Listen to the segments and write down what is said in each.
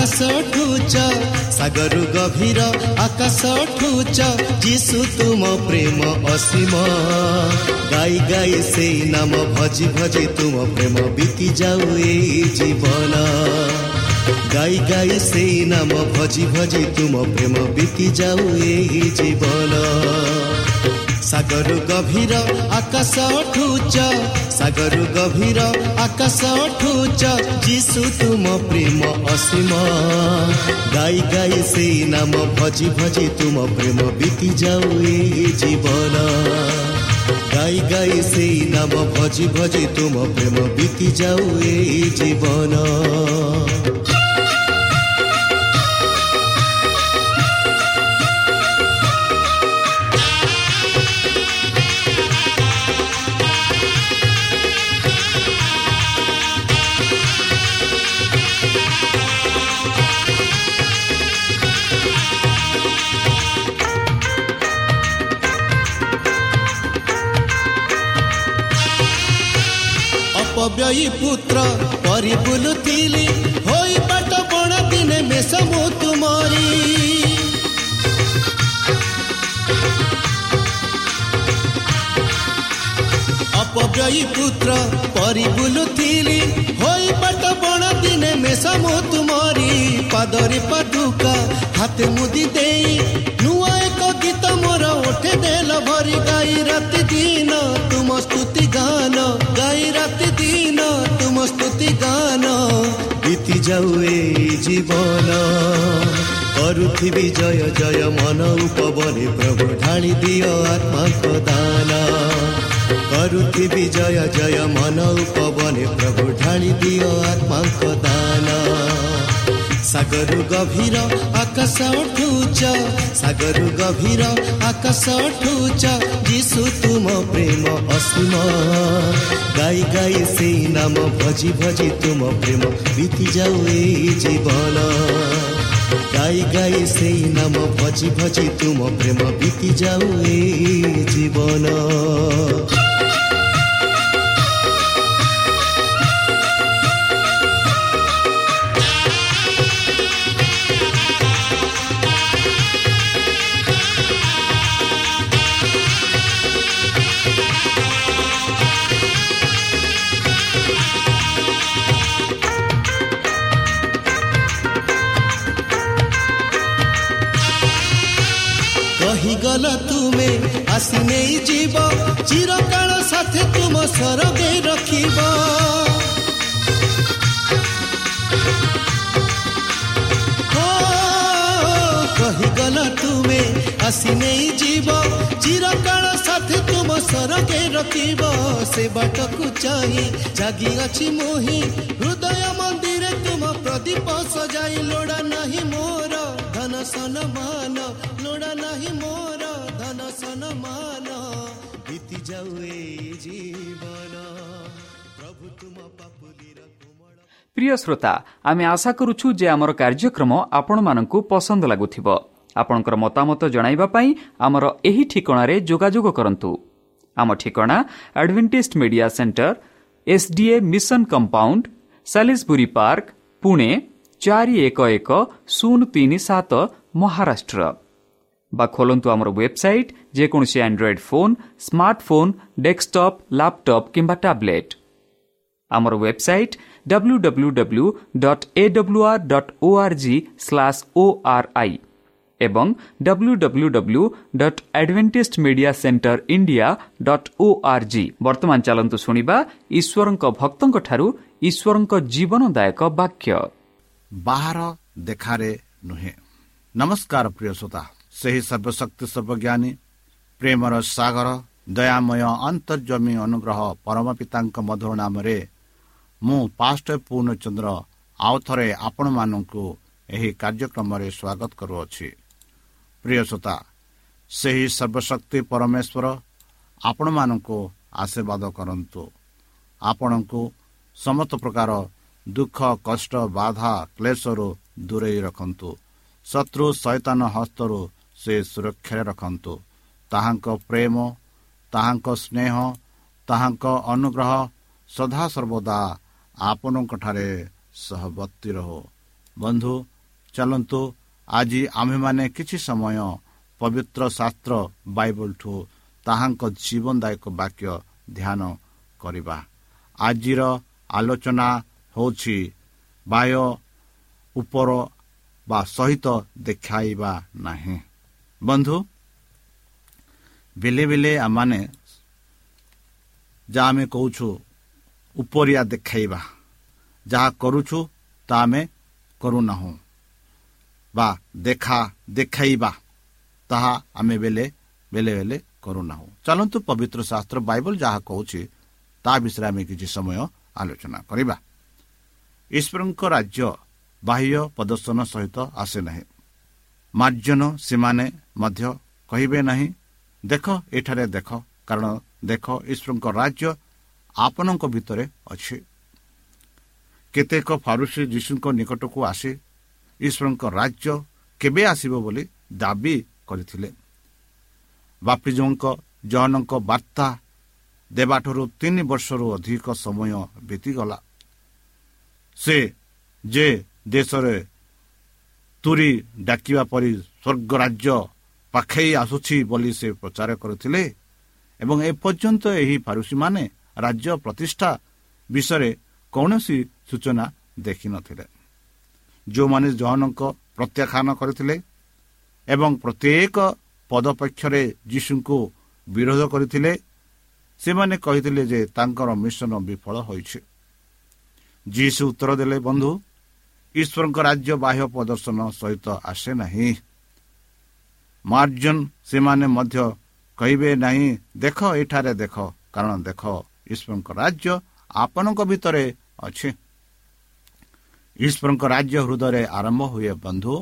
ଆକାଶ ଠୁଚ ସାଗରୁ ଗଭୀର ଆକାଶ ଠୁଚ ଯିଶୁ ତୁମ ପ୍ରେମ ଅସୀମ। ଗାଇ ଗାଇ ସେଇ ନାମ ଭଜି ଭଜି ତୁମ ପ୍ରେମ ବିତି ଯାଉ ଏଇ ଜୀବନ। ଗାଇ ଗାଇ ସେଇ ନାମ ଭଜି ଭଜି ତୁମ ପ୍ରେମ ବିତି ଯାଉ ଏଇ ଜୀବନ। ସାଗରୁ ଗଭୀର ଆକାଶ ଠୁଚ ସାଗରୁ ଗଭୀର ଆକାଶ ଠୁଚ ଯିଶୁ ତୁମ ପ୍ରେମ ଅସୀମ ଗାଇ ଗାଇ ସେଇ ନାମ ଭଜି ଭଜି ତୁମ ପ୍ରେମ ବିତି ଯାଉ ଏଇ ଜୀବନ ଗାଇ ଗାଇ ସେଇ ନାମ ଭଜି ଭଜି ତୁମ ପ୍ରେମ ବିତି ଯାଉ ଏଇ ଜୀବନ ଅପବ୍ୟୟୀ ପୁତ୍ର ପରି ବୁଲୁଥିଲି ହୋଇ ପାଟ ବଣ ଦିନେ ମେଷ ମୁଁ ତୁମରି ଅପବ୍ୟୟୀ ପୁତ୍ର ପରି ବୁଲୁଥିଲି ହୋଇ ପାଟ ବଣ ଦିନେ ମେଷ ମୁଁ ତୁମରି ପାଦରେ ପାଦୁକା ହାତେ ମୁଦି ଦେଇ ନୂଆ ଏକ ଗୀତ ମୋର ଉଠେ ଦେଲ ଭରି ଗାଇ ରାତି ଦିନ ତୁମ ସ୍ତୁତି ଗାନ ଗାଇ ରାତି ଦିନ ତୁମ ସ୍ତୁତି ଗାନ ବିତି ଯାଉ ଏ ଜୀବନ କରୁଥିବି ଜୟ ଜୟ ମନ ଉପବନେ ପ୍ରଭୁ ଢାଳି ଦିଅ ଆତ୍ମାଙ୍କ ଦାନ କରୁଥିବି ଜୟ ଜୟ ମନ ଉପବନେ ପ୍ରଭୁ ଢାଳି ଦିଅ ଆତ୍ମାଙ୍କ ଦାନ ସାଗରୁ ଗଭୀର ଆକାଶ ଉଠୁଛ ସାଗରୁ ଗଭୀର ଆକାଶ ଉଠୁଛ ଯିଶୁ ତୁମ ପ୍ରେମ ଅସୀମ ଗାଇ ଗାଇ ସେଇ ନାମ ଭଜି ଭଜି ତୁମ ପ୍ରେମ ବିତି ଯାଉ ଏଇ ଜୀବନ ଗାଇ ଗାଇ ସେଇ ନାମ ଭଜି ଭଜି ତୁମ ପ୍ରେମ ବିତି ଯାଉ ଏଇ ଜୀବନ କହିଗଲ ନେଇ ଯିବ ଚିରକାଳ ସାଥେ ତୁମ ସରଗେ ରଖିବ। କହିଗଲ ତୁମେ ଆସି ନେଇ ଯିବ ଚିରକାଳ ସାଥେ ତୁମ ସରଗେ ରଖିବ। ସେ ବାଟକୁ ଚାହିଁ ଜାଗି ଅଛି ମୋହି। ହୃଦୟ ମନ୍ଦିରେ ତୁମ ପ୍ରଦୀପ ସଜାଇ ଲୋଡ଼ା ନାହିଁ ମୋର। ଧନ ସନମାନ ଲୋଡ଼ା ନାହିଁ ମୋର। प्रिय श्रोता आम आशा कार्यक्रम आपन्द लागु मत जाँदै आम ठिक आम ठिक जोगाजोग Media Centre SDA Mission Media Salisbury SDA Mission Compound एक पार्क पुणे 411037 महाराष्ट्र। ଶୂନ ତିନି ସାତ ମହାରାଷ୍ଟ୍ର ବା ଖୋଲନ୍ତୁ ଆମର ୱେବସାଇଟ୍ ଯେକୌଣସି Android phone smartphone desktop laptop କିମ୍ବା ଟ୍ୟାବ୍ଲେଟ୍ ଆମର website W W W dot A W R dot O R G slash O R I ଏବଂ W W W dot Adventist Media Centre India dot O R G ବର୍ତ୍ତମାନ ଚାଲନ୍ତୁ ଶୁଣିବା ଈଶ୍ୱରଙ୍କ ଭକ୍ତଙ୍କଠାରୁ ଈଶ୍ୱରଙ୍କ ଜୀବନଦାୟକ ବାକ୍ୟ ବାହାର ଦେଖାରେ ନୁହେଁ ନମସ୍କାର ପ୍ରିୟ ଶ୍ରୋତା ସେହି ସର୍ବଶକ୍ତି ସର୍ବଜ୍ଞାନୀ ପ୍ରେମର ସାଗର ଦୟାମୟ ଅନ୍ତର୍ଜମୀ ଅନୁଗ୍ରହ ପରମ ପିତାଙ୍କ ମଧୁର ନାମରେ ମୁଁ ପାଷ୍ଟ ପୂର୍ଣ୍ଣଚନ୍ଦ୍ର ଆଉ ଥରେ ଆପଣମାନଙ୍କୁ ଏହି କାର୍ଯ୍ୟକ୍ରମରେ ସ୍ୱାଗତ କରୁଅଛି। ପ୍ରିୟ ଶ୍ରୋତା ସେହି ସର୍ବଶକ୍ତି ପରମେଶ୍ୱର ଆପଣମାନଙ୍କୁ ଆଶୀର୍ବାଦ କରନ୍ତୁ। ଆପଣଙ୍କୁ ସମସ୍ତ ପ୍ରକାର ଦୁଃଖ କଷ୍ଟ ବାଧା କ୍ଲେଶରୁ ଦୂରେଇ ରଖନ୍ତୁ। ଶତ୍ରୁ ସୈତାନ ହସ୍ତରୁ ସେ ସୁରକ୍ଷାରେ ରଖନ୍ତୁ ତାହାଙ୍କ ପ୍ରେମ ତାହାଙ୍କ ସ୍ନେହ ତାହାଙ୍କ ଅନୁଗ୍ରହ ସଦାସର୍ବଦା ଆପଣଙ୍କଠାରେ ସହବର୍ତ୍ତୀ ରହୁ ବନ୍ଧୁ ଚାଲନ୍ତୁ ଆଜି ଆମ୍ଭେମାନେ କିଛି ସମୟ ପବିତ୍ର ଶାସ୍ତ୍ର ବାଇବଲଠୁ ତାହାଙ୍କ ଜୀବନଦାୟକ ବାକ୍ୟ ଧ୍ୟାନ କରିବା ଆଜିର ଆଲୋଚନା ହେଉଛି ବାହ୍ୟ ଉପର ବା ସହିତ ଦେଖାଇବା ନାହିଁ ବନ୍ଧୁ ବେଲେ ବେଲେ ଆମମାନେ ଯାହା ଆମେ କହୁଛୁ ଉପରିଆ ଦେଖାଇବା ଯାହା କରୁଛୁ ତାହା ଆମେ କରୁନାହୁଁ ବା ଦେଖା ଦେଖାଇବା ତାହା ଆମେ ବେଲେ ବେଲେ ବେଲେ କରୁନାହୁଁ ଚାଲନ୍ତୁ ପବିତ୍ର ଶାସ୍ତ୍ର ବାଇବଲ ଯାହା କହୁଛି ତା ବିଷୟରେ ଆମେ କିଛି ସମୟ ଆଲୋଚନା କରିବା ଈଶ୍ୱରଙ୍କ ରାଜ୍ୟ ବାହ୍ୟ ପ୍ରଦର୍ଶନ ସହିତ ଆସେ ନାହିଁ ମାର୍ଜନ ସେମାନେ ମଧ୍ୟ କହିବେ ନାହିଁ ଦେଖ ଏଠାରେ ଦେଖ କାରଣ ଦେଖ ଈଶ୍ୱରଙ୍କ ରାଜ୍ୟ ଆପଣଙ୍କ ଭିତରେ ଅଛି। କେତେକ ଫାରୁସି ଯୀଶୁଙ୍କ ନିକଟକୁ ଆସି ଈଶ୍ୱରଙ୍କ ରାଜ୍ୟ କେବେ ଆସିବ ବୋଲି ଦାବି କରିଥିଲେ। ବାପିଜଙ୍କ ଜହନଙ୍କ ବାର୍ତ୍ତା ଦେବାଠାରୁ ତିନି ବର୍ଷରୁ ଅଧିକ ସମୟ ବିତିଗଲା। ସେ ଯେ ଦେଶରେ ତୁରି ଡାକିବା ପରି ସ୍ୱର୍ଗ ରାଜ୍ୟ ପାଖେଇ ଆସୁଛି ବୋଲି ସେ ପ୍ରଚାର କରିଥିଲେ ଏବଂ ଏପର୍ଯ୍ୟନ୍ତ ଏହି ଫାରୁସିମାନେ ରାଜ୍ୟ ପ୍ରତିଷ୍ଠା ବିଷୟରେ କୌଣସି ସୂଚନା ଦେଖିନଥିଲେ। ଯେଉଁମାନେ ଜହନଙ୍କ ପ୍ରତ୍ୟାଖ୍ୟାନ କରିଥିଲେ ଏବଂ ପ୍ରତ୍ୟେକ ପଦପକ୍ଷରେ ଯୀଶୁଙ୍କୁ ବିରୋଧ କରିଥିଲେ ସେମାନେ କହିଥିଲେ ଯେ ତାଙ୍କର ମିଶନ ବିଫଳ ହୋଇଛି। ଯୀଶୁ ଉତ୍ତର ଦେଲେ ବନ୍ଧୁ ଈଶ୍ୱରଙ୍କ ରାଜ୍ୟ ବାହ୍ୟ ପ୍ରଦର୍ଶନ ସହିତ ଆସେ ନାହିଁ। ମାର୍ଜନ ସେମାନେ ମଧ୍ୟ କହିବେ ନାହିଁ ଦେଖ ଏଠାରେ ଦେଖ କାରଣ ଦେଖ ଈଶ୍ୱରଙ୍କ ରାଜ୍ୟ ଆପଣଙ୍କ ଭିତରେ ଅଛି। ଈଶ୍ୱରଙ୍କ ରାଜ୍ୟ ହୃଦୟରେ ଆରମ୍ଭ ହୁଏ ବନ୍ଧୁ।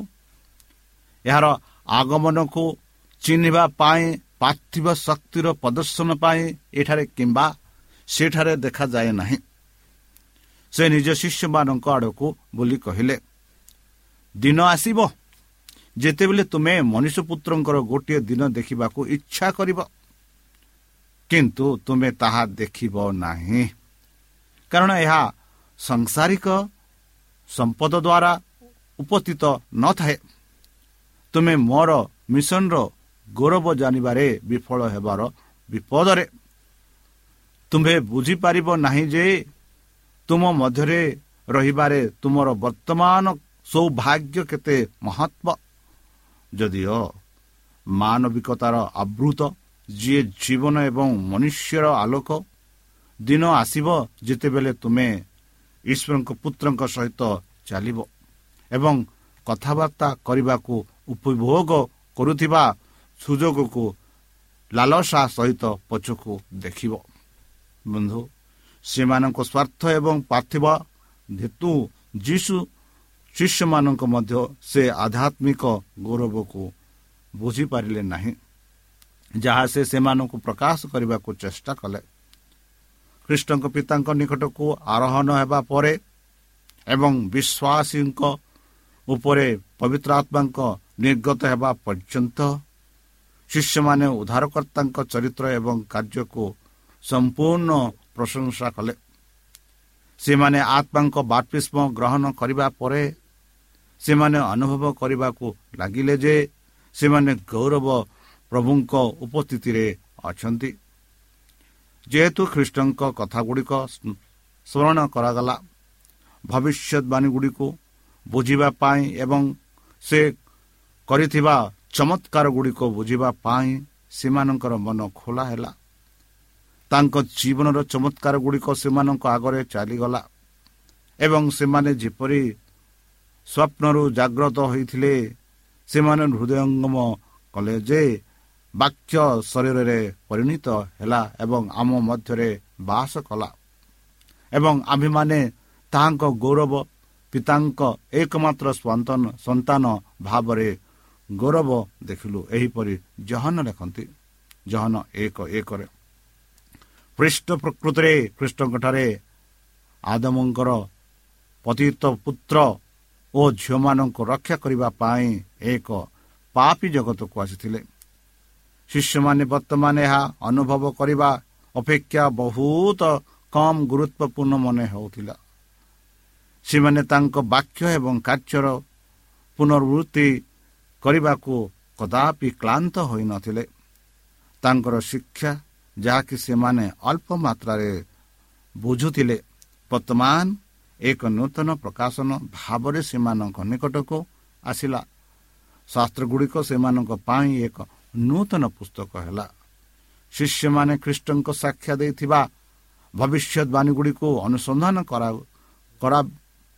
ଏହାର ଆଗମନକୁ ଚିହ୍ନିବା ପାଇଁ ପାର୍ଥିବ ଶକ୍ତିର ପ୍ରଦର୍ଶନ ପାଇଁ ଏଠାରେ କିମ୍ବା ସେଠାରେ ଦେଖାଯାଏ ନାହିଁ। ସେ ନିଜ ଶିଷ୍ୟମାନଙ୍କ ଆଡ଼କୁ ବୋଲି କହିଲେ ଦିନ ଆସିବ ଯେତେବେଳେ ତୁମେ ମନୁଷ୍ୟ ପୁତ୍ରଙ୍କର ଗୋଟିଏ ଦିନ ଦେଖିବାକୁ ଇଚ୍ଛା କରିବ। କିନ୍ତୁ ତୁମେ ତାହା ଦେଖିବ ନାହିଁ। କାରଣ ଏହା ସଂସାରିକ ସମ୍ପଦ ଦ୍ୱାରା ଉପସ୍ଥିତ ନଥାଏ। ତୁମେ ମୋର ମିଶନର ଗୌରବ ଜାଣିବାରେ ବିଫଳ ହେବାର ବିପଦରେ। ତୁମ୍ଭେ ବୁଝିପାରିବ ନାହିଁ ଯେ ତୁମ ମଧ୍ୟରେ ରହିବାରେ ତୁମର ବର୍ତ୍ତମାନ ସୌଭାଗ୍ୟ କେତେ ମହତ୍ଵ ଯଦିଓ ମାନବିକତାର ଆବୃତ ଯିଏ ଜୀବନ ଏବଂ ମନୁଷ୍ୟର ଆଲୋକ ଦିନ ଆସିବ ଯେତେବେଳେ ତୁମେ ଈଶ୍ୱରଙ୍କ ପୁତ୍ରଙ୍କ ସହିତ ଚାଲିବ ଏବଂ କଥାବାର୍ତ୍ତା କରିବାକୁ ଉପଭୋଗ କରୁଥିବା ସୁଯୋଗକୁ ଲାଲସା ସହିତ ପଛକୁ ଦେଖିବ। ବନ୍ଧୁ ସେମାନଙ୍କ ସ୍ୱାର୍ଥ ଏବଂ ପାର୍ଥିବ ଧେତୁ ଯୀଶୁ ଶିଷ୍ୟମାନଙ୍କ ମଧ୍ୟ ସେ ଆଧ୍ୟାତ୍ମିକ ଗୌରବକୁ ବୁଝିପାରିଲେ ନାହିଁ। ଯାହା ସେ ସେମାନଙ୍କୁ ପ୍ରକାଶ କରିବାକୁ ଚେଷ୍ଟା କଲେ। ଖ୍ରୀଷ୍ଟଙ୍କ ପିତାଙ୍କ ନିକଟକୁ ଆରୋହଣ ହେବା ପରେ ଏବଂ ବିଶ୍ୱାସୀଙ୍କ ଉପରେ ପବିତ୍ର ଆତ୍ମାଙ୍କ ନିର୍ଗତ ହେବା ପର୍ଯ୍ୟନ୍ତ ଶିଷ୍ୟମାନେ ଉଦ୍ଧାରକର୍ତ୍ତାଙ୍କ ଚରିତ୍ର ଏବଂ କାର୍ଯ୍ୟକୁ ସମ୍ପୂର୍ଣ୍ଣ ପ୍ରଶଂସା କଲେ। ସେମାନେ ଆତ୍ମାଙ୍କ ବାତ୍ମିଷ୍ମ ଗ୍ରହଣ କରିବା ପରେ ସେମାନେ ଅନୁଭବ କରିବାକୁ ଲାଗିଲେ ଯେ ସେମାନେ ଗୌରବ ପ୍ରଭୁଙ୍କ ଉପସ୍ଥିତିରେ ଅଛନ୍ତି। ଯେହେତୁ ଖ୍ରୀଷ୍ଟଙ୍କ କଥାଗୁଡ଼ିକ ସ୍ମରଣ କରାଗଲା ଭବିଷ୍ୟତବାଣୀ ଗୁଡ଼ିକୁ ବୁଝିବା ପାଇଁ ଏବଂ ସେ କରିଥିବା ଚମତ୍କାର ଗୁଡ଼ିକ ବୁଝିବା ପାଇଁ ସେମାନଙ୍କର ମନ ଖୋଲା ହେଲା। ତାଙ୍କ ଜୀବନର ଚମତ୍କାର ଗୁଡ଼ିକ ସେମାନଙ୍କ ଆଗରେ ଚାଲିଗଲା ଏବଂ ସେମାନେ ଯେପରି ସ୍ୱପ୍ନରୁ ଜାଗ୍ରତ ହୋଇଥିଲେ ସେମାନେ ହୃଦୟଙ୍ଗମ କଲେ ଯେ ବାକ୍ୟ ଶରୀରରେ ପରିଣତ ହେଲା ଏବଂ ଆମ ମଧ୍ୟରେ ବାସ କଲା ଏବଂ ଆମ୍ଭେମାନେ ତାହାଙ୍କ ଗୌରବ ପିତାଙ୍କ ଏକମାତ୍ର ସନ୍ତାନ ଭାବରେ ଗୌରବ ଦେଖିଲୁ ଏହିପରି ଜହନ ଲେଖନ୍ତି। ଜହନ ଏକ ଏକରେ। ଖ୍ରୀଷ୍ଟ ପ୍ରକୃତିରେ ଖ୍ରୀଷ୍ଟଙ୍କଠାରେ ଆଦମଙ୍କର ପତିତ ପୁତ୍ର ଓ ଝିଅମାନଙ୍କୁ ରକ୍ଷା କରିବା ପାଇଁ ଏକ ପାପି ଜଗତକୁ ଆସିଥିଲେ। ଶିଷ୍ୟମାନେ ବର୍ତ୍ତମାନ ଏହା ଅନୁଭବ କରିବା ଅପେକ୍ଷା ବହୁତ କମ୍ ଗୁରୁତ୍ୱପୂର୍ଣ୍ଣ ମନେ ହେଉଥିଲା। ସେମାନେ ତାଙ୍କ ବାକ୍ୟ ଏବଂ କାର୍ଯ୍ୟର ପୁନର୍ବୃତ୍ତି କରିବାକୁ କଦାପି କ୍ଳାନ୍ତ ହୋଇନଥିଲେ। ତାଙ୍କର ଶିକ୍ଷା ଯାହାକି ସେମାନେ ଅଳ୍ପ ମାତ୍ରାରେ ବୁଝୁଥିଲେ। ବର୍ତ୍ତମାନ ଏକ ନୂତନ ପ୍ରକାଶନ ଭାବରେ ସେମାନଙ୍କ ନିକଟକୁ ଆସିଲା। ଶାସ୍ତ୍ରଗୁଡ଼ିକ ସେମାନଙ୍କ ପାଇଁ ଏକ ନୂତନ ପୁସ୍ତକ ହେଲା। ଶିଷ୍ୟମାନେ ଖ୍ରୀଷ୍ଟଙ୍କ ସାକ୍ଷା ଦେଇଥିବା ଭବିଷ୍ୟତବାଣୀ ଗୁଡ଼ିକୁ ଅନୁସନ୍ଧାନ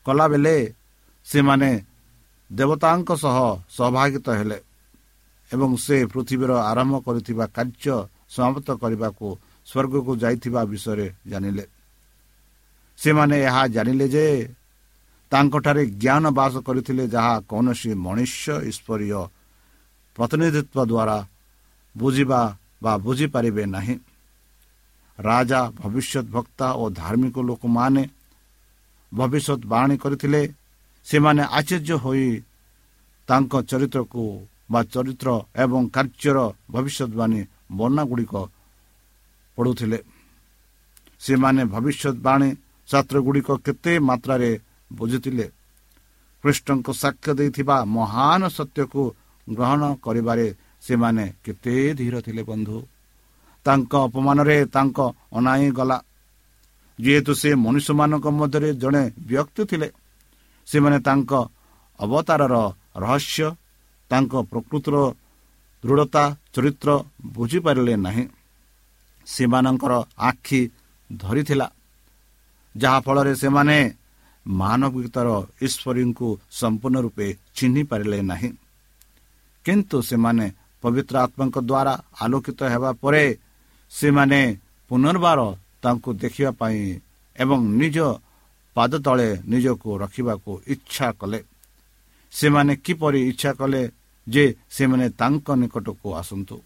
କଲାବେଳେ ସେମାନେ ଦେବତାଙ୍କ ସହ ସହଭାଗିତ ହେଲେ ଏବଂ ସେ ପୃଥିବୀର ଆରମ୍ଭ କରିଥିବା କାର୍ଯ୍ୟ ସମାପ୍ତ କରିବାକୁ ସ୍ୱର୍ଗକୁ ଯାଇଥିବା ବିଷୟରେ ଜାଣିଲେ। ସେମାନେ ଏହା ଜାଣିଲେ ଯେ ତାଙ୍କଠାରେ ଜ୍ଞାନ ବାସ କରିଥିଲେ ଯାହା କୌଣସି ମନୁଷ୍ୟ ଈଶ୍ୱରୀୟ ପ୍ରତିନିଧିତ୍ୱ ଦ୍ୱାରା ବୁଝିବା ବା ବୁଝିପାରିବେ ନାହିଁ। ରାଜା ଭବିଷ୍ୟତ ବକ୍ତା ଓ ଧାର୍ମିକ ଲୋକମାନେ ଭବିଷ୍ୟତ ବାଣୀ କରିଥିଲେ। ସେମାନେ ଆଶ୍ଚର୍ଯ୍ୟ ହୋଇ ତାଙ୍କ ଚରିତ୍ରକୁ ବା ଚରିତ୍ର ଏବଂ କାର୍ଯ୍ୟର ଭବିଷ୍ୟତବାଣୀ ବର୍ଣ୍ଣାଗୁଡ଼ିକ ପଢ଼ୁଥିଲେ ସେମାନେ ଭବିଷ୍ୟତବାଣୀ ଶାସ୍ତ୍ରଗୁଡ଼ିକ କେତେ ମାତ୍ରାରେ ବୁଝୁଥିଲେ। କୃଷ୍ଣଙ୍କ ସାକ୍ଷ୍ୟ ଦେଇଥିବା ମହାନ ସତ୍ୟକୁ ଗ୍ରହଣ କରିବାରେ ସେମାନେ କେତେ ଧୀର ଥିଲେ ବନ୍ଧୁ। ତାଙ୍କ ଅପମାନରେ ତାଙ୍କ ଅନାଇ ଗଲା। ଯେହେତୁ ସେ ମନୁଷ୍ୟମାନଙ୍କ ମଧ୍ୟରେ ଜଣେ ବ୍ୟକ୍ତି ଥିଲେ ସେମାନେ ତାଙ୍କ ଅବତାରର ରହସ୍ୟ ତାଙ୍କ ପ୍ରକୃତିର ଦୃଢ଼ତା ଚରିତ୍ର ବୁଝିପାରିଲେ ନାହିଁ। ସେମାନଙ୍କର ଆଖି ଧରିଥିଲା ଯାହାଫଳରେ ସେମାନେ ମାନବିକତାର ଈଶ୍ୱରୀଙ୍କୁ ସମ୍ପୂର୍ଣ୍ଣ ରୂପେ ଚିହ୍ନି ପାରିଲେ ନାହିଁ। କିନ୍ତୁ ସେମାନେ ପବିତ୍ର ଆତ୍ମାଙ୍କ ଦ୍ୱାରା ଆଲୋକିତ ହେବା ପରେ ସେମାନେ ପୁନର୍ବାର ତାଙ୍କୁ ଦେଖିବା ପାଇଁ ଏବଂ ନିଜ ପାଦ ତଳେ ନିଜକୁ ରଖିବାକୁ ଇଚ୍ଛା କଲେ। ସେମାନେ କିପରି ଇଚ୍ଛା କଲେ ଯେ ସେମାନେ ତାଙ୍କ ନିକଟକୁ ଆସନ୍ତୁ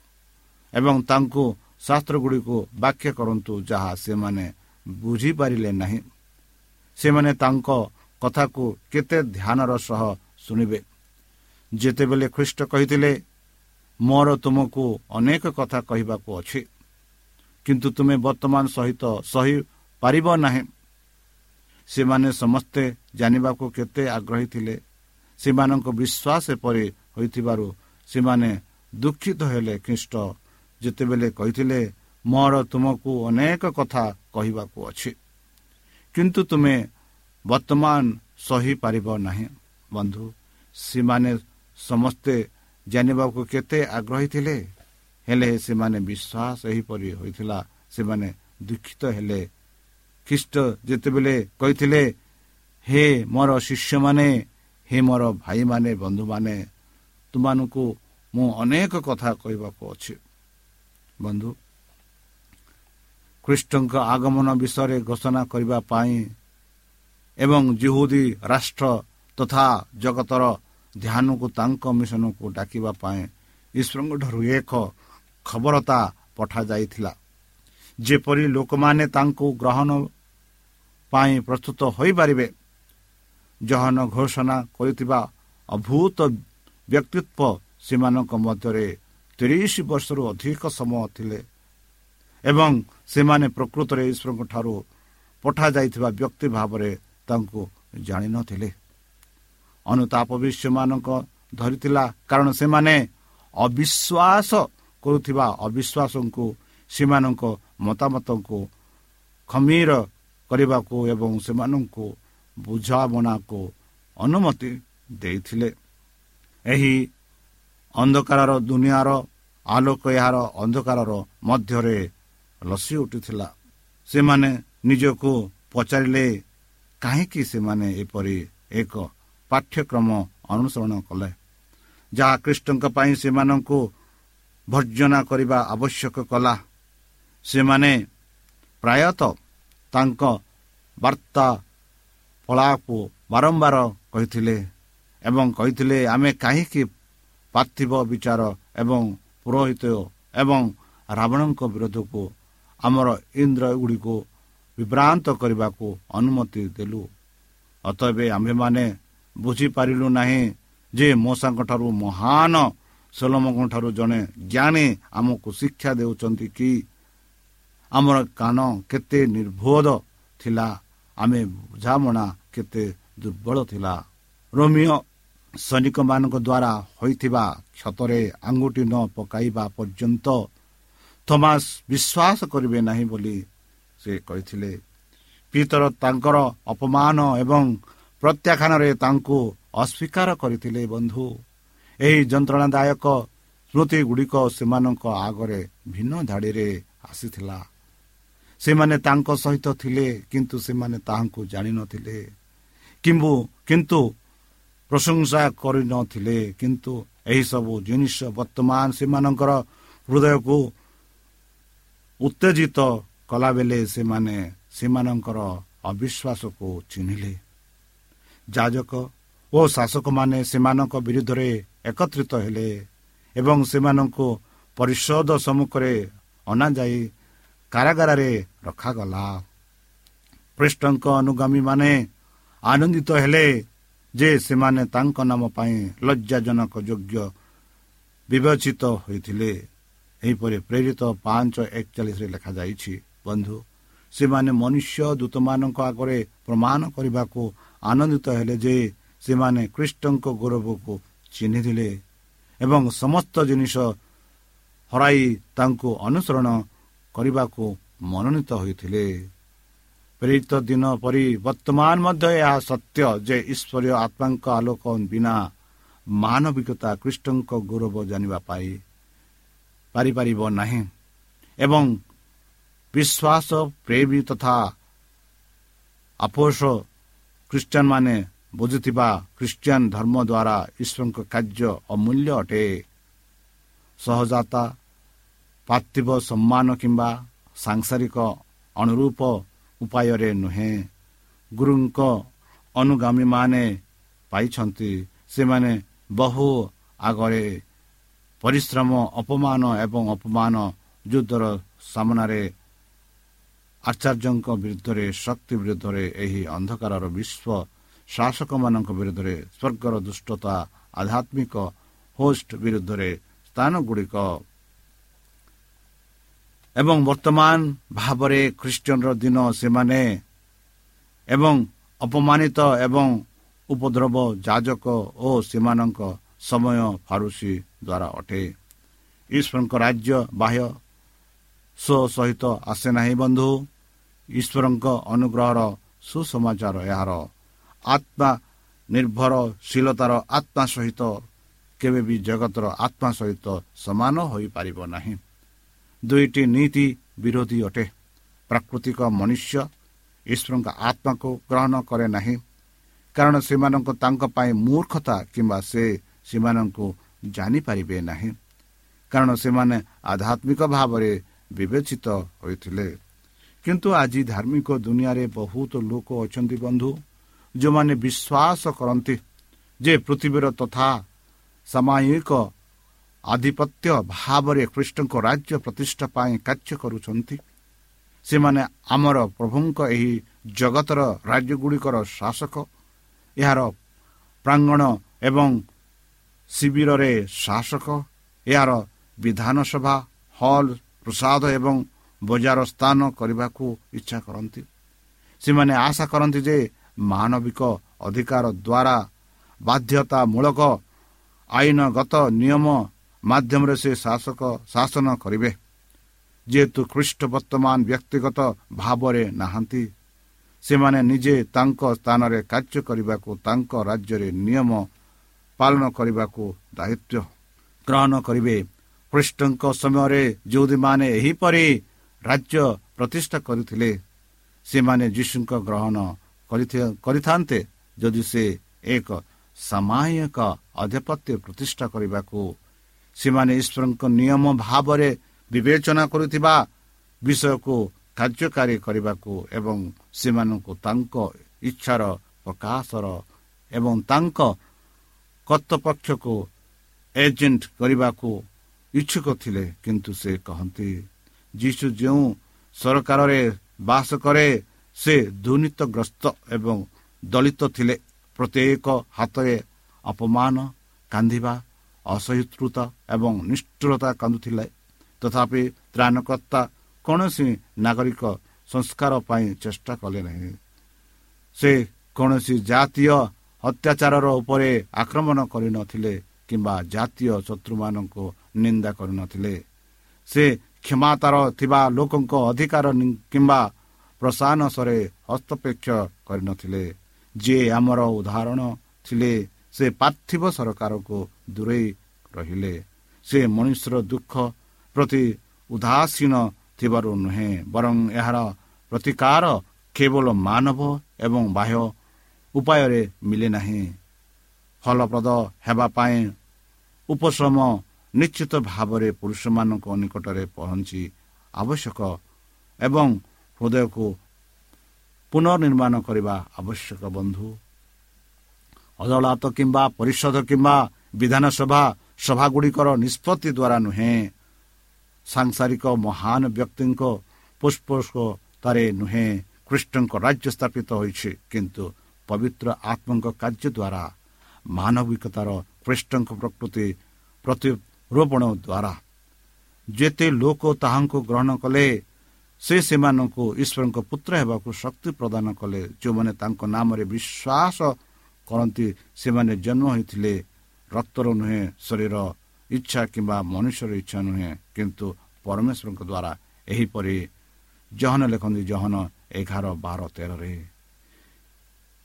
ଏବଂ ତାଙ୍କୁ ଶାସ୍ତ୍ରଗୁଡ଼ିକୁ ବାକ୍ୟ କରନ୍ତୁ ଯାହା ସେମାନେ ବୁଝିପାରିଲେ ନାହିଁ। ସେମାନେ ତାଙ୍କ କଥାକୁ କେତେ ଧ୍ୟାନର ସହ ଶୁଣିବେ। ଯେତେବେଳେ ଖ୍ରୀଷ୍ଟ କହିଥିଲେ ମୋର ତୁମକୁ ଅନେକ କଥା କହିବାକୁ ଅଛି କିନ୍ତୁ ତୁମେ ବର୍ତ୍ତମାନ ସହିତ ସହିପାରିବ ନାହିଁ। ସେମାନେ ସମସ୍ତେ ଜାଣିବାକୁ କେତେ ଆଗ୍ରହୀ ଥିଲେ। ସେମାନଙ୍କ ବିଶ୍ୱାସ ଏପରି ହୋଇଥିବାରୁ ସେମାନେ ଦୁଃଖିତ ହେଲେ ଖ୍ରୀଷ୍ଟ। ଯେତେବେଳେ କହିଥିଲେ ମୋର ତୁମକୁ ଅନେକ କଥା କହିବାକୁ ଅଛି। କିନ୍ତୁ ତୁମେ ବର୍ତ୍ତମାନ ସହିପାରିବ ନାହିଁ। ବନ୍ଧୁ ସେମାନେ ସମସ୍ତେ ଜାଣିବାକୁ କେତେ ଆଗ୍ରହୀ ଥିଲେ। ହେଲେ ସେମାନେ ବିଶ୍ୱାସ ଏହିପରି ହୋଇଥିଲା ସେମାନେ ଦୁଃଖିତ ହେଲେ। ଖ୍ରୀଷ୍ଟ ଯେତେବେଳେ କହିଥିଲେ ହେ ମୋର ଶିଷ୍ୟମାନେ ହେ ମୋର ଭାଇମାନେ ବନ୍ଧୁମାନେ ତୁମମାନଙ୍କୁ ମୁଁ ଅନେକ କଥା କହିବାକୁ ଅଛି। ବନ୍ଧୁ ଖ୍ରୀଷ୍ଟଙ୍କ ଆଗମନ ବିଷୟରେ ଘୋଷଣା କରିବା ପାଇଁ ଏବଂ ଜିହୁଦୀ ରାଷ୍ଟ୍ର ତଥା ଜଗତର ଧ୍ୟାନକୁ ତାଙ୍କ ମିଶନକୁ ଡାକିବା ପାଇଁ ଈଶ୍ୱରଙ୍କଠାରୁ ଏକ ଖବରତା ପଠାଯାଇଥିଲା। ଯେପରି ଲୋକମାନେ ତାଙ୍କୁ ଗ୍ରହଣ ପାଇଁ ପ୍ରସ୍ତୁତ ହୋଇପାରିବେ ଜହନ ଘୋଷଣା କରିଥିବା ଅଭୂତ ବ୍ୟକ୍ତିତ୍ୱ ସେମାନଙ୍କ ମଧ୍ୟରେ ତିରିଶ ବର୍ଷରୁ ଅଧିକ ସମୟ ଥିଲେ ଏବଂ ସେମାନେ ପ୍ରକୃତରେ ଈଶ୍ୱରଙ୍କ ଠାରୁ ପଠାଯାଇଥିବା ବ୍ୟକ୍ତି ଭାବରେ ତାଙ୍କୁ ଜାଣିନଥିଲେ। ଅନୁତାପ ବି ସେମାନଙ୍କ ଧରିଥିଲା କାରଣ ସେମାନେ ଅବିଶ୍ୱାସ କରୁଥିବା ଅବିଶ୍ୱାସଙ୍କୁ ସେମାନଙ୍କ ମତାମତଙ୍କୁ ଖମିର କରିବାକୁ ଏବଂ ସେମାନଙ୍କୁ ବୁଝାମଣାକୁ ଅନୁମତି ଦେଇଥିଲେ। ଏହି ଅନ୍ଧକାରର ଦୁନିଆର ଆଲୋକ ଏହାର ଅନ୍ଧକାରର ମଧ୍ୟରେ ଲସି ଉଠିଥିଲା। ସେମାନେ ନିଜକୁ ପଚାରିଲେ କାହିଁକି ସେମାନେ ଏପରି ଏକ ପାଠ୍ୟକ୍ରମ ଅନୁସରଣ କଲେ ଯାହା ଖ୍ରୀଷ୍ଟଙ୍କ ପାଇଁ ସେମାନଙ୍କୁ ଭର୍ଜନା କରିବା ଆବଶ୍ୟକ କଲା? ସେମାନେ ପ୍ରାୟତଃ ତାଙ୍କ ବାର୍ତ୍ତା ଫଳାକୁ ବାରମ୍ବାର କହିଥିଲେ। ଏବଂ କହିଥିଲେ ଆମେ କାହିଁକି ପାର୍ଥିବ ବିଚାର ଏବଂ ପୁରୋହିତ ଏବଂ ରାବଣଙ୍କ ବିରୋଧକୁ ଆମର ଇନ୍ଦ୍ର ଗୁଡ଼ିକୁ ବିଭ୍ରାନ୍ତ କରିବାକୁ ଅନୁମତି ଦେଲୁ? ଅତଏବେ ଆମ୍ଭେମାନେ ବୁଝିପାରିଲୁ ନାହିଁ ଯେ ମଶାଙ୍କ ଠାରୁ ମହାନ ସୋଲମଙ୍କ ଠାରୁ ଜଣେ ଜ୍ଞାନୀ ଆମକୁ ଶିକ୍ଷା ଦେଉଛନ୍ତି କି? ଆମର କାନ କେତେ ନିର୍ଭୋଧ ଥିଲା ଆମେ ବୁଝାମଣା କେତେ ଦୁର୍ବଳ ଥିଲା। ରୋମିଓ ସୈନିକମାନଙ୍କ ଦ୍ୱାରା ହୋଇଥିବା କ୍ଷତରେ ଆଙ୍ଗୁଠି ନ ପକାଇବା ପର୍ଯ୍ୟନ୍ତ ଥମାସ ବିଶ୍ୱାସ କରିବେ ନାହିଁ ବୋଲି ସେ କହିଥିଲେ। ପିତର ତାଙ୍କର ଅପମାନ ଏବଂ ପ୍ରତ୍ୟାଖ୍ୟାନରେ ତାଙ୍କୁ ଅସ୍ୱୀକାର କରିଥିଲେ ବନ୍ଧୁ। ଏହି ଯନ୍ତ୍ରଣାଦାୟକ ସ୍ମୃତି ଗୁଡ଼ିକ ସେମାନଙ୍କ ଆଗରେ ଭିନ୍ନ ଧାଡ଼ିରେ ଆସିଥିଲା। ସେମାନେ ତାଙ୍କ ସହିତ ଥିଲେ କିନ୍ତୁ ସେମାନେ ତାହାଙ୍କୁ ଜାଣିନଥିଲେ। କିନ୍ତୁ ପ୍ରଶଂସା କରିନଥିଲେ। କିନ୍ତୁ ଏହିସବୁ ଜିନିଷ ବର୍ତ୍ତମାନ ସେମାନଙ୍କର ହୃଦୟକୁ ଉତ୍ତେଜିତ କଲାବେଳେ ସେମାନେ ସେମାନଙ୍କର ଅବିଶ୍ୱାସକୁ ଚିହ୍ନିଲେ। ଯାଜକ ଓ ଶାସକମାନେ ସେମାନଙ୍କ ବିରୁଦ୍ଧରେ ଏକତ୍ରିତ ହେଲେ ଏବଂ ସେମାନଙ୍କୁ ପରିଷଦ ସମ୍ମୁଖରେ ଅଣାଯାଇ କାରାଗାରରେ ରଖାଗଲା। ପୃଷ୍ଠଙ୍କ ଅନୁଗାମୀମାନେ ଆନନ୍ଦିତ ହେଲେ ଯେ ସେମାନେ ତାଙ୍କ ନାମ ପାଇଁ ଲଜ୍ଜାଜନକ ଯୋଗ୍ୟ ବିବେଚିତ ହୋଇଥିଲେ। ଏହିପରି ପ୍ରେରିତ ପାଞ୍ଚ ଏକଚାଳିଶରେ ଲେଖାଯାଇଛି ବନ୍ଧୁ ସେମାନେ ମନୁଷ୍ୟ ଦୂତମାନଙ୍କ ଆଗରେ ପ୍ରମାଣ କରିବାକୁ ଆନନ୍ଦିତ ହେଲେ ଯେ ସେମାନେ ଖ୍ରୀଷ୍ଟଙ୍କ ଗୌରବକୁ ଚିହ୍ନିଥିଲେ ଏବଂ ସମସ୍ତ ଜିନିଷ ହରାଇ ତାଙ୍କୁ ଅନୁସରଣ କରିବାକୁ ମନୋନୀତ ହୋଇଥିଲେ। ପ୍ରେରିତ ଦିନ ପରି ବର୍ତ୍ତମାନ ମଧ୍ୟ ଏହା ସତ୍ୟ ଯେ ଈଶ୍ୱରୀୟ ଆତ୍ମାଙ୍କ ଆଲୋକ ବିନା ମାନବିକତା ଖ୍ରୀଷ୍ଟଙ୍କ ଗୌରବ ଜାଣିବା ପାଇଁ ପାରିପାରିବ ନାହିଁ ଏବଂ ବିଶ୍ୱାସ ପ୍ରେମୀ ତଥା ଆପୋଷ ଖ୍ରୀଷ୍ଟିଆନ ମାନେ ବୁଝୁଥିବା ଖ୍ରୀଷ୍ଟିଆନ ଧର୍ମ ଦ୍ୱାରା ଈଶ୍ୱରଙ୍କ କାର୍ଯ୍ୟ ଅମୂଲ୍ୟ ଅଟେ। ସହଜାତା ପାର୍ଥିବ ସମ୍ମାନ କିମ୍ବା ସାଂସାରିକ ଅନୁରୂପ ଉପାୟରେ ନୁହେଁ। ଗୁରୁଙ୍କ ଅନୁଗାମୀମାନେ ପାଇଛନ୍ତି ସେମାନେ ବହୁ ଆଗରେ ପରିଶ୍ରମ ଅପମାନ ଏବଂ ଅପମାନ ଯୁଦ୍ଧର ସାମନାରେ ଆଚାର୍ଯ୍ୟଙ୍କ ବିରୁଦ୍ଧରେ ଶକ୍ତି ବିରୁଦ୍ଧରେ ଏହି ଅନ୍ଧକାରର ବିଶ୍ୱ ଶାସକମାନଙ୍କ ବିରୁଦ୍ଧରେ ସ୍ୱର୍ଗର ଦୁଷ୍ଟତା ଆଧ୍ୟାତ୍ମିକ ହୋଷ୍ଟ ବିରୁଦ୍ଧରେ ସ୍ଥାନଗୁଡ଼ିକ ଏବଂ ବର୍ତ୍ତମାନ ଭାବରେ ଖ୍ରୀଷ୍ଟିୟନର ଦିନ ସେମାନେ ଏବଂ ଅପମାନିତ ଏବଂ ଉପଦ୍ରବ ଯାଜକ ଓ ସେମାନଙ୍କ ସମୟ ଫାରୁସି ଦ୍ୱାରା ଅଟେ। ଈଶ୍ୱରଙ୍କ ରାଜ୍ୟ ବାହ୍ୟ ସ୍ୱ ସହିତ ଆସେ ନାହିଁ ବନ୍ଧୁ। ଈଶ୍ୱରଙ୍କ ଅନୁଗ୍ରହର ସୁସମାଚାର ଏହାର। ଆତ୍ମା ନିର୍ଭରଶୀଳତାର ଆତ୍ମା ସହିତ କେବେ ବି ଜଗତର ଆତ୍ମା ସହିତ ସମାନ ହୋଇପାରିବ ନାହିଁ। ଦୁଇଟି ନୀତି ବିରୋଧୀ ଅଟେ। ପ୍ରାକୃତିକ ମନୁଷ୍ୟ ଈଶ୍ୱରଙ୍କ ଆତ୍ମାକୁ ଗ୍ରହଣ କରେ ନାହିଁ। କାରଣ ସେମାନଙ୍କୁ ତାଙ୍କ ପାଇଁ ମୂର୍ଖତା କିମ୍ବା ସେ ସେମାନଙ୍କୁ ଜାଣିପାରିବେ ନାହିଁ। କାରଣ ସେମାନେ ଆଧ୍ୟାତ୍ମିକ ଭାବରେ ବିବେଚିତ ହୋଇଥିଲେ। କିନ୍ତୁ ଆଜି ଧାର୍ମିକ ଦୁନିଆରେ ବହୁତ ଲୋକ ଅଛନ୍ତି ବନ୍ଧୁ ଯେଉଁମାନେ ବିଶ୍ୱାସ କରନ୍ତି ଯେ ପୃଥିବୀର ତଥା ସାମୟିକ ଆଧିପତ୍ୟ ଭାବରେ ଖ୍ରୀଷ୍ଟଙ୍କ ରାଜ୍ୟ ପ୍ରତିଷ୍ଠା ପାଇଁ କାର୍ଯ୍ୟ କରୁଛନ୍ତି। ସେମାନେ ଆମର ପ୍ରଭୁଙ୍କ ଏହି ଜଗତର ରାଜ୍ୟଗୁଡ଼ିକର ଶାସକ। ଏହାର ପ୍ରାଙ୍ଗଣ ଏବଂ ଶିବିରରେ ଶାସକ। ଏହାର ବିଧାନସଭା ହଲ୍ ପ୍ରସାଦ ଏବଂ ବଜାର ସ୍ଥାନ କରିବାକୁ ଇଚ୍ଛା କରନ୍ତି। ସେମାନେ ଆଶା କରନ୍ତି ଯେ ମାନବିକ ଅଧିକାର ଦ୍ୱାରା ବାଧ୍ୟତାମୂଳକ ଆଇନଗତ ନିୟମ ମାଧ୍ୟମରେ ସେ ଶାସକ ଶାସନ କରିବେ। ଯେହେତୁ ଖ୍ରୀଷ୍ଟ ବର୍ତ୍ତମାନ ବ୍ୟକ୍ତିଗତ ଭାବରେ ନାହାନ୍ତି ସେମାନେ ନିଜେ ତାଙ୍କ ସ୍ଥାନରେ କାର୍ଯ୍ୟ କରିବାକୁ ତାଙ୍କ ରାଜ୍ୟରେ ନିୟମ ପାଳନ କରିବାକୁ ଦାୟିତ୍ୱ ଗ୍ରହଣ କରିବେ। ଖ୍ରୀଷ୍ଟଙ୍କ ସମୟରେ ଯେଉଁଦୀମାନେ ଏହିପରି ରାଜ୍ୟ ପ୍ରତିଷ୍ଠା କରିଥିଲେ ସେମାନେ ଯୀଶୁଙ୍କ ଗ୍ରହଣ କରିଥାନ୍ତେ ଯଦି ସେ ଏକ ସାମାୟିକ ଆଧିପତ୍ୟ ପ୍ରତିଷ୍ଠା କରିବାକୁ ସେମାନେ ଈଶ୍ୱରଙ୍କ ନିୟମ ଭାବରେ ବିବେଚନା କରୁଥିବା ବିଷୟକୁ କାର୍ଯ୍ୟକାରୀ କରିବାକୁ ଏବଂ ସେମାନଙ୍କୁ ତାଙ୍କ ଇଚ୍ଛାର ପ୍ରକାଶର ଏବଂ ତାଙ୍କ କର୍ତ୍ତପକ୍ଷକୁ ଏଜେଣ୍ଟ କରିବାକୁ ଇଚ୍ଛୁକ ଥିଲେ କିନ୍ତୁ ସେ କହନ୍ତି ଯୀଶୁ ଯେଉଁ ସରକାରରେ ବାସ କରେ ସେ ଦୁର୍ନୀତିଗ୍ରସ୍ତ ଏବଂ ଦଳିତ ଥିଲେ। ପ୍ରତ୍ୟେକ ହାତରେ ଅପମାନ କାନ୍ଦିବା ଅସହିଷ୍ଣୁତା ଏବଂ ନିଷ୍ଠୁରତା କାନ୍ଦୁଥିଲେ। ତଥାପି ତ୍ରାଣକର୍ତ୍ତା କୌଣସି ନାଗରିକ ସଂସ୍କାର ପାଇଁ ଚେଷ୍ଟା କଲେ ନାହିଁ। ସେ କୌଣସି ଜାତୀୟ ଅତ୍ୟାଚାରର ଉପରେ ଆକ୍ରମଣ କରିନଥିଲେ କିମ୍ବା ଜାତୀୟ ଶତ୍ରୁମାନଙ୍କୁ ନିନ୍ଦା କରିନଥିଲେ ସେ କ୍ଷମତାର ଥିବା ଲୋକଙ୍କ ଅଧିକାର କିମ୍ବା ପ୍ରଶାସନରେ ହସ୍ତପେକ୍ଷ କରିନଥିଲେ ଯିଏ ଆମର ଉଦାହରଣ ଥିଲେ ସେ ପାର୍ଥିବ ସରକାରକୁ ଦୂରେଇ ରହିଲେ। ସେ ମଣିଷର ଦୁଃଖ ପ୍ରତି ଉଦାସୀନ ଥିବାରୁ ନୁହେଁ ବରଂ ଏହାର ପ୍ରତିକାର କେବଳ ମାନବ ଏବଂ ବାହ୍ୟ ଉପାୟରେ ମିଳେ ନାହିଁ। ଫଳପ୍ରଦ ହେବା ପାଇଁ ଉପଶ୍ରମ ନିଶ୍ଚିତ ଭାବରେ ପୁରୁଷମାନଙ୍କ ନିକଟରେ ପହଞ୍ଚି ଆବଶ୍ୟକ ଏବଂ ହୃଦୟକୁ ପୁନର୍ନିର୍ମାଣ କରିବା ଆବଶ୍ୟକ ବନ୍ଧୁ। ଅଦାଲତ କିମ୍ବା ପରିଷଦ କିମ୍ବା ବିଧାନସଭା ସଭାଗୁଡ଼ିକର ନିଷ୍ପତ୍ତି ଦ୍ୱାରା ନୁହେଁ ସାଂସାରିକ ମହାନ ବ୍ୟକ୍ତିଙ୍କ ପୁଷ୍ପତାରେ ନୁହେଁ ଖ୍ରୀଷ୍ଟଙ୍କ ରାଜ୍ୟ ସ୍ଥାପିତ ହୋଇଛି କିନ୍ତୁ ପବିତ୍ର ଆତ୍ମଙ୍କ କାର୍ଯ୍ୟ ଦ୍ୱାରା ମାନବିକତାର ଖ୍ରୀଷ୍ଟଙ୍କ ପ୍ରକୃତି ପ୍ରତିରୋପଣ ଦ୍ୱାରା ଯେତେ ଲୋକ ତାହାଙ୍କୁ ଗ୍ରହଣ କଲେ ସେ ସେମାନଙ୍କୁ ଈଶ୍ୱରଙ୍କ ପୁତ୍ର ହେବାକୁ ଶକ୍ତି ପ୍ରଦାନ କଲେ ଯେଉଁମାନେ ତାଙ୍କ ନାମରେ ବିଶ୍ୱାସ କରନ୍ତି ସେମାନେ ଜନ୍ମ ହୋଇଥିଲେ ରକ୍ତର ନୁହେଁ ଶରୀର ଇଚ୍ଛା କିମ୍ବା ମନୁଷ୍ୟର ଇଚ୍ଛା ନୁହେଁ କିନ୍ତୁ ପରମେଶ୍ୱରଙ୍କ ଦ୍ୱାରା ଏହିପରି ଜହନ ଲେଖନ୍ତି ଜହନ ଏଗାର ବାର ତେରରେ।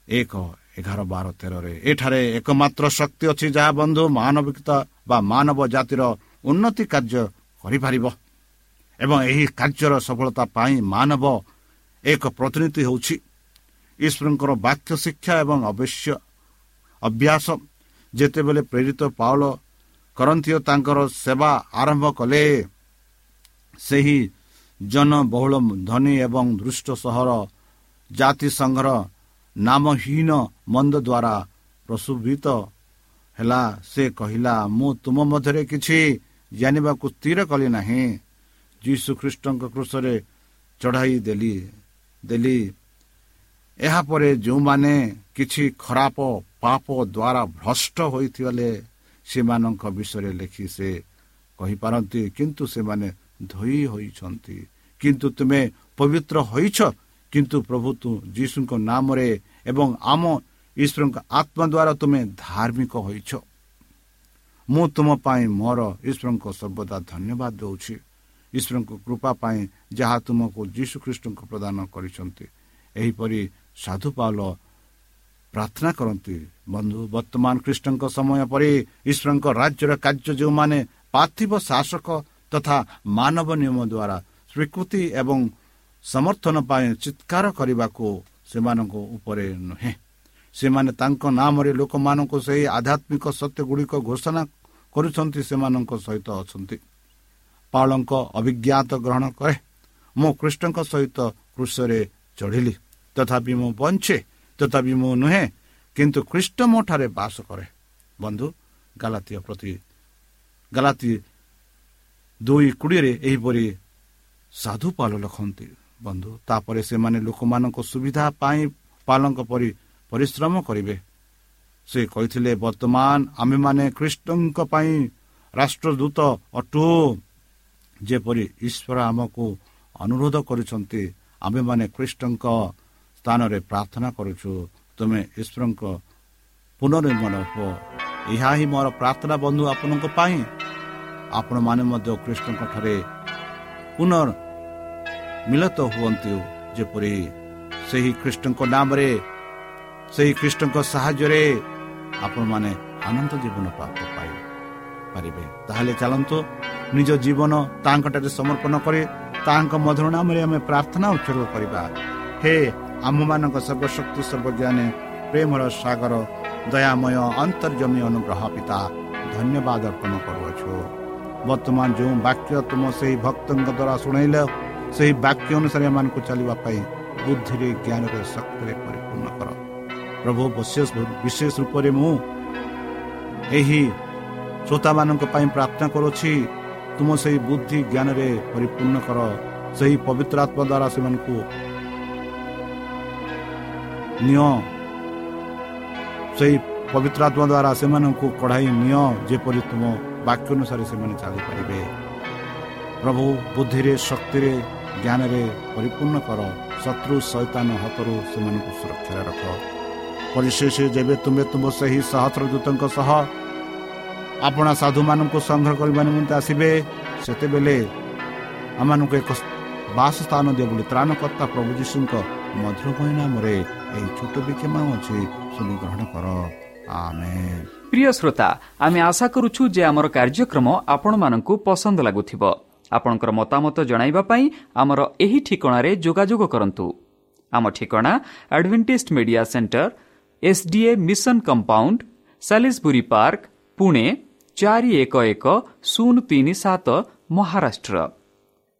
ଏକ ଏଗାର ବାର ତେରରେ ଏଠାରେ ଏକମାତ୍ର ଶକ୍ତି ଅଛି ଯାହା ବନ୍ଧୁ ମାନବିକତା ବା ମାନବ ଜାତିର ଉନ୍ନତି କାର୍ଯ୍ୟ କରିପାରିବ। ଏବଂ ଏହି କାର୍ଯ୍ୟର ସଫଳତା ପାଇଁ ମାନବ ଏକ ପ୍ରତିନିଧି ହେଉଛି। ଈଶ୍ୱରଙ୍କର ବାକ୍ୟ ଶିକ୍ଷା ଏବଂ ଅବଶ୍ୟ ଅଭ୍ୟାସ ଯେତେବେଳେ ପ୍ରେରିତ ପାଉଲ କରନ୍ତି ତାଙ୍କର ସେବା ଆରମ୍ଭ କଲେ ସେହି ଜନବହୁଳ ଧନୀ ଏବଂ ଦୃଷ୍ଟ ସହର ଜାତିସଂଘର ନାମହୀନ ମନ୍ଦ ଦ୍ୱାରା ପ୍ରଶୁଭିତ ହେଲା। ସେ କହିଲା ମୁଁ ତୁମ ମଧ୍ୟରେ କିଛି ଜାଣିବାକୁ ସ୍ଥିର କଲି ନାହିଁ। ଯୀଶୁ ଖ୍ରୀଷ୍ଟଙ୍କ କୃଷରେ ଚଢ଼ାଇ ଦେଲି ଦେଲି। ଏହାପରେ ଯେଉଁମାନେ କିଛି ଖରାପ ପାପ ଦ୍ୱାରା ଭ୍ରଷ୍ଟ ହୋଇଥିଲେ ସେମାନଙ୍କ ବିଷୟରେ ଲେଖି ସେ କହିପାରନ୍ତି କିନ୍ତୁ ସେମାନେ ଧୋଇ ହୋଇଛନ୍ତି। କିନ୍ତୁ ତୁମେ ପବିତ୍ର ହୋଇଛ କିନ୍ତୁ ପ୍ରଭୁ ତୁ ଯୀଶୁଙ୍କ ନାମରେ ଏବଂ ଆମ ଈଶ୍ୱରଙ୍କ ଆତ୍ମା ଦ୍ୱାରା ତୁମେ ଧାର୍ମିକ ହୋଇଛ। ମୁଁ ତୁମ ପାଇଁ ମୋର ଈଶ୍ୱରଙ୍କ ସର୍ବଦା ଧନ୍ୟବାଦ ଦେଉଛି। ଈଶ୍ୱରଙ୍କ କୃପା ପାଇଁ ଯାହା ତୁମକୁ ଯୀଶୁଖ୍ରୀଷ୍ଟଙ୍କୁ ପ୍ରଦାନ କରିଛନ୍ତି। ଏହିପରି ସାଧୁ ପାଉଲ ପ୍ରାର୍ଥନା କରନ୍ତି। ବନ୍ଧୁ ବର୍ତ୍ତମାନ ଖ୍ରୀଷ୍ଟଙ୍କ ସମୟ ପରେ ଈଶ୍ୱରଙ୍କ ରାଜ୍ୟର କାର୍ଯ୍ୟ ଯେଉଁମାନେ ପାର୍ଥିବ ଶାସକ ତଥା ମାନବ ନିୟମ ଦ୍ୱାରା ସ୍ୱୀକୃତି ଏବଂ ସମର୍ଥନ ପାଇଁ ଚିତ୍କାର କରିବାକୁ ସେମାନଙ୍କ ଉପରେ ନୁହେଁ। ସେମାନେ ତାଙ୍କ ନାମରେ ଲୋକମାନଙ୍କୁ ସେହି ଆଧ୍ୟାତ୍ମିକ ସତ୍ୟ ଗୁଡ଼ିକ ଘୋଷଣା କରୁଛନ୍ତି ସେମାନଙ୍କ ସହିତ ଅଛନ୍ତି। ପାଳଙ୍କ ଅଭିଜ୍ଞାତ ଗ୍ରହଣ କରେ। ମୁଁ କୃଷ୍ଣଙ୍କ ସହିତ କୃଷରେ ଚଢ଼ିଲି। ତଥାପି ମୁଁ ବଞ୍ଚେ ତଥାପି ମୁଁ ନୁହେଁ କିନ୍ତୁ ଖ୍ରୀଷ୍ଟ ମୋ ଠାରେ ବାସ କରେ। ବନ୍ଧୁ ଗାଲାତୀୟ ପ୍ରତି ଗାଲାତୀ ଦୁଇ କୋଡ଼ିଏରେ ଏହିପରି ସାଧୁ ପାଲ ଲେଖନ୍ତି। ବନ୍ଧୁ ତାପରେ ସେମାନେ ଲୋକମାନଙ୍କ ସୁବିଧା ପାଇଁ ପାଲଙ୍କ ପରି ପରିଶ୍ରମ କରିବେ। ସେ କହିଥିଲେ ବର୍ତ୍ତମାନ ଆମେମାନେ ଖ୍ରୀଷ୍ଟଙ୍କ ପାଇଁ ରାଷ୍ଟ୍ରଦୂତ ଅଟୁ। ଯେପରି ଈଶ୍ୱର ଆମକୁ ଅନୁରୋଧ କରୁଛନ୍ତି ଆମେମାନେ ଖ୍ରୀଷ୍ଟଙ୍କ ସ୍ଥାନରେ ପ୍ରାର୍ଥନା କରୁଛୁ ତୁମେ ଈଶ୍ୱରଙ୍କ ପୁନର୍ନିର୍ମାଣ ହୁଅ ଏହା ହିଁ ମୋର ପ୍ରାର୍ଥନା ବନ୍ଧୁ ଆପଣଙ୍କ ପାଇଁ। ଆପଣମାନେ ମଧ୍ୟ କୃଷ୍ଣଙ୍କ ଠାରେ ପୁନଃ ମିଳିତ ହୁଅନ୍ତୁ। ଯେପରି ସେହି ଖ୍ରୀଷ୍ଟଙ୍କ ନାମରେ ସେହି ଖ୍ରୀଷ୍ଟଙ୍କ ସାହାଯ୍ୟରେ ଆପଣମାନେ ଆନନ୍ଦ ଜୀବନ ପ୍ରାପ୍ତ ପାଇପାରିବେ ତାହେଲେ ଚାଲନ୍ତୁ ନିଜ ଜୀବନ ତାଙ୍କଠାରେ ସମର୍ପଣ କରି ତାଙ୍କ ମଧୁର ନାମରେ ଆମେ ପ୍ରାର୍ଥନା ଉତ୍ସର୍ଗ କରିବା। ହେ ଆମମାନଙ୍କ ସର୍ବଶକ୍ତି ସର୍ବଜ୍ଞାନୀ ପ୍ରେମର ସାଗର ଦୟାମୟ ଅନ୍ତର୍ଜମୀ ଅନୁଗ୍ରହ ପିତା ଧନ୍ୟବାଦ ଅର୍ପଣ କରୁଅଛୁ। ବର୍ତ୍ତମାନ ଯେଉଁ ବାକ୍ୟ ତୁମ ସେହି ଭକ୍ତଙ୍କ ଦ୍ୱାରା ଶୁଣାଇଲ ସେହି ବାକ୍ୟ ଅନୁସାରେ ଏମାନଙ୍କୁ ଚାଲିବା ପାଇଁ ବୁଦ୍ଧିରେ ଜ୍ଞାନରେ ଶକ୍ତିରେ ପରିପୂର୍ଣ୍ଣ କର। ପ୍ରଭୁ ବିଶେଷ ରୂପରେ ମୁଁ ଏହି ଶ୍ରୋତାମାନଙ୍କ ପାଇଁ ପ୍ରାର୍ଥନା କରୁଛି ତୁମ ସେହି ବୁଦ୍ଧି ଜ୍ଞାନରେ ପରିପୂର୍ଣ୍ଣ କର। ସେହି ପବିତ୍ର ଆତ୍ମା ଦ୍ୱାରା ସେମାନଙ୍କୁ ନିଅ। ସେହି ପବିତ୍ର ଆତ୍ମା ଦ୍ୱାରା ସେମାନଙ୍କୁ କଢ଼ାଇ ନିଅ ଯେପରି ତୁମ ବାକ୍ୟ ଅନୁସାରେ ସେମାନେ ଚାଲିପାରିବେ। ପ୍ରଭୁ ବୁଦ୍ଧିରେ ଶକ୍ତିରେ ଜ୍ଞାନରେ ପରିପୂର୍ଣ୍ଣ କର। ଶତ୍ରୁ ସୈତାନ ହାତରୁ ସେମାନଙ୍କୁ ସୁରକ୍ଷାରେ ରଖ। ପରିଶେଷ ଯେବେ ତୁମେ ତୁମ ସେହି ସହସ୍ର ଦୂତଙ୍କ ସହ ଆପଣା ସାଧୁମାନଙ୍କୁ ସଂଗ୍ରହ କରିବା ନିମନ୍ତେ ଆସିବେ ସେତେବେଳେ ଆମମାନଙ୍କୁ ଏକ ବାସ ସ୍ଥାନ ଦିଅ ବୋଲି ତ୍ରାଣକର୍ତ୍ତା ପ୍ରଭୁ ଯୀଶୁଙ୍କ ମଧୁରମୟ ନାମରେ ଏହି ଛୋଟ ବିକ୍ଷମ ଅଛି ଶୁଣି ଗ୍ରହଣ କର। ପ୍ରିୟ ଶ୍ରୋତା ଆମେ ଆଶା କରୁଛୁ ଯେ ଆମର କାର୍ଯ୍ୟକ୍ରମ ଆପଣମାନଙ୍କୁ ପସନ୍ଦ ଲାଗୁଥିବ। ଆପଣଙ୍କର ମତାମତ ଜଣାଇବା ପାଇଁ ଆମର ଏହି ଠିକଣାରେ ଯୋଗାଯୋଗ କରନ୍ତୁ। ଆମ ଠିକଣା Adventist Media Centre SDA Mission Compound Salisbury Park Pune ଚାରି ଏକ ଏକ ଶୂନ ତିନି ସାତ Maharashtra.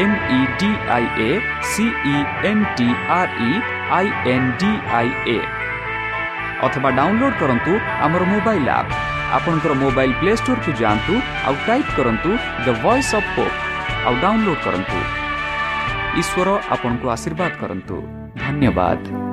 M E D I A C E N T R E I N D I A ଅଥବା ଡାଉନଲୋଡ୍ କରନ୍ତୁ ଆମର ମୋବାଇଲ୍ ଆପ୍ ଆପଣଙ୍କର ମୋବାଇଲ୍ ପ୍ଲେ ଷ୍ଟୋରକୁ ଯାଆନ୍ତୁ ଆଉ ଟାଇପ୍ କରନ୍ତୁ ଦ ଭଏସ୍ ଅଫ୍ ହୋପ୍ ଆଉ ଡାଉନଲୋଡ୍ କରନ୍ତୁ। ଈଶ୍ୱର ଆପଣଙ୍କୁ ଆଶୀର୍ବାଦ କରନ୍ତୁ। ଧନ୍ୟବାଦ।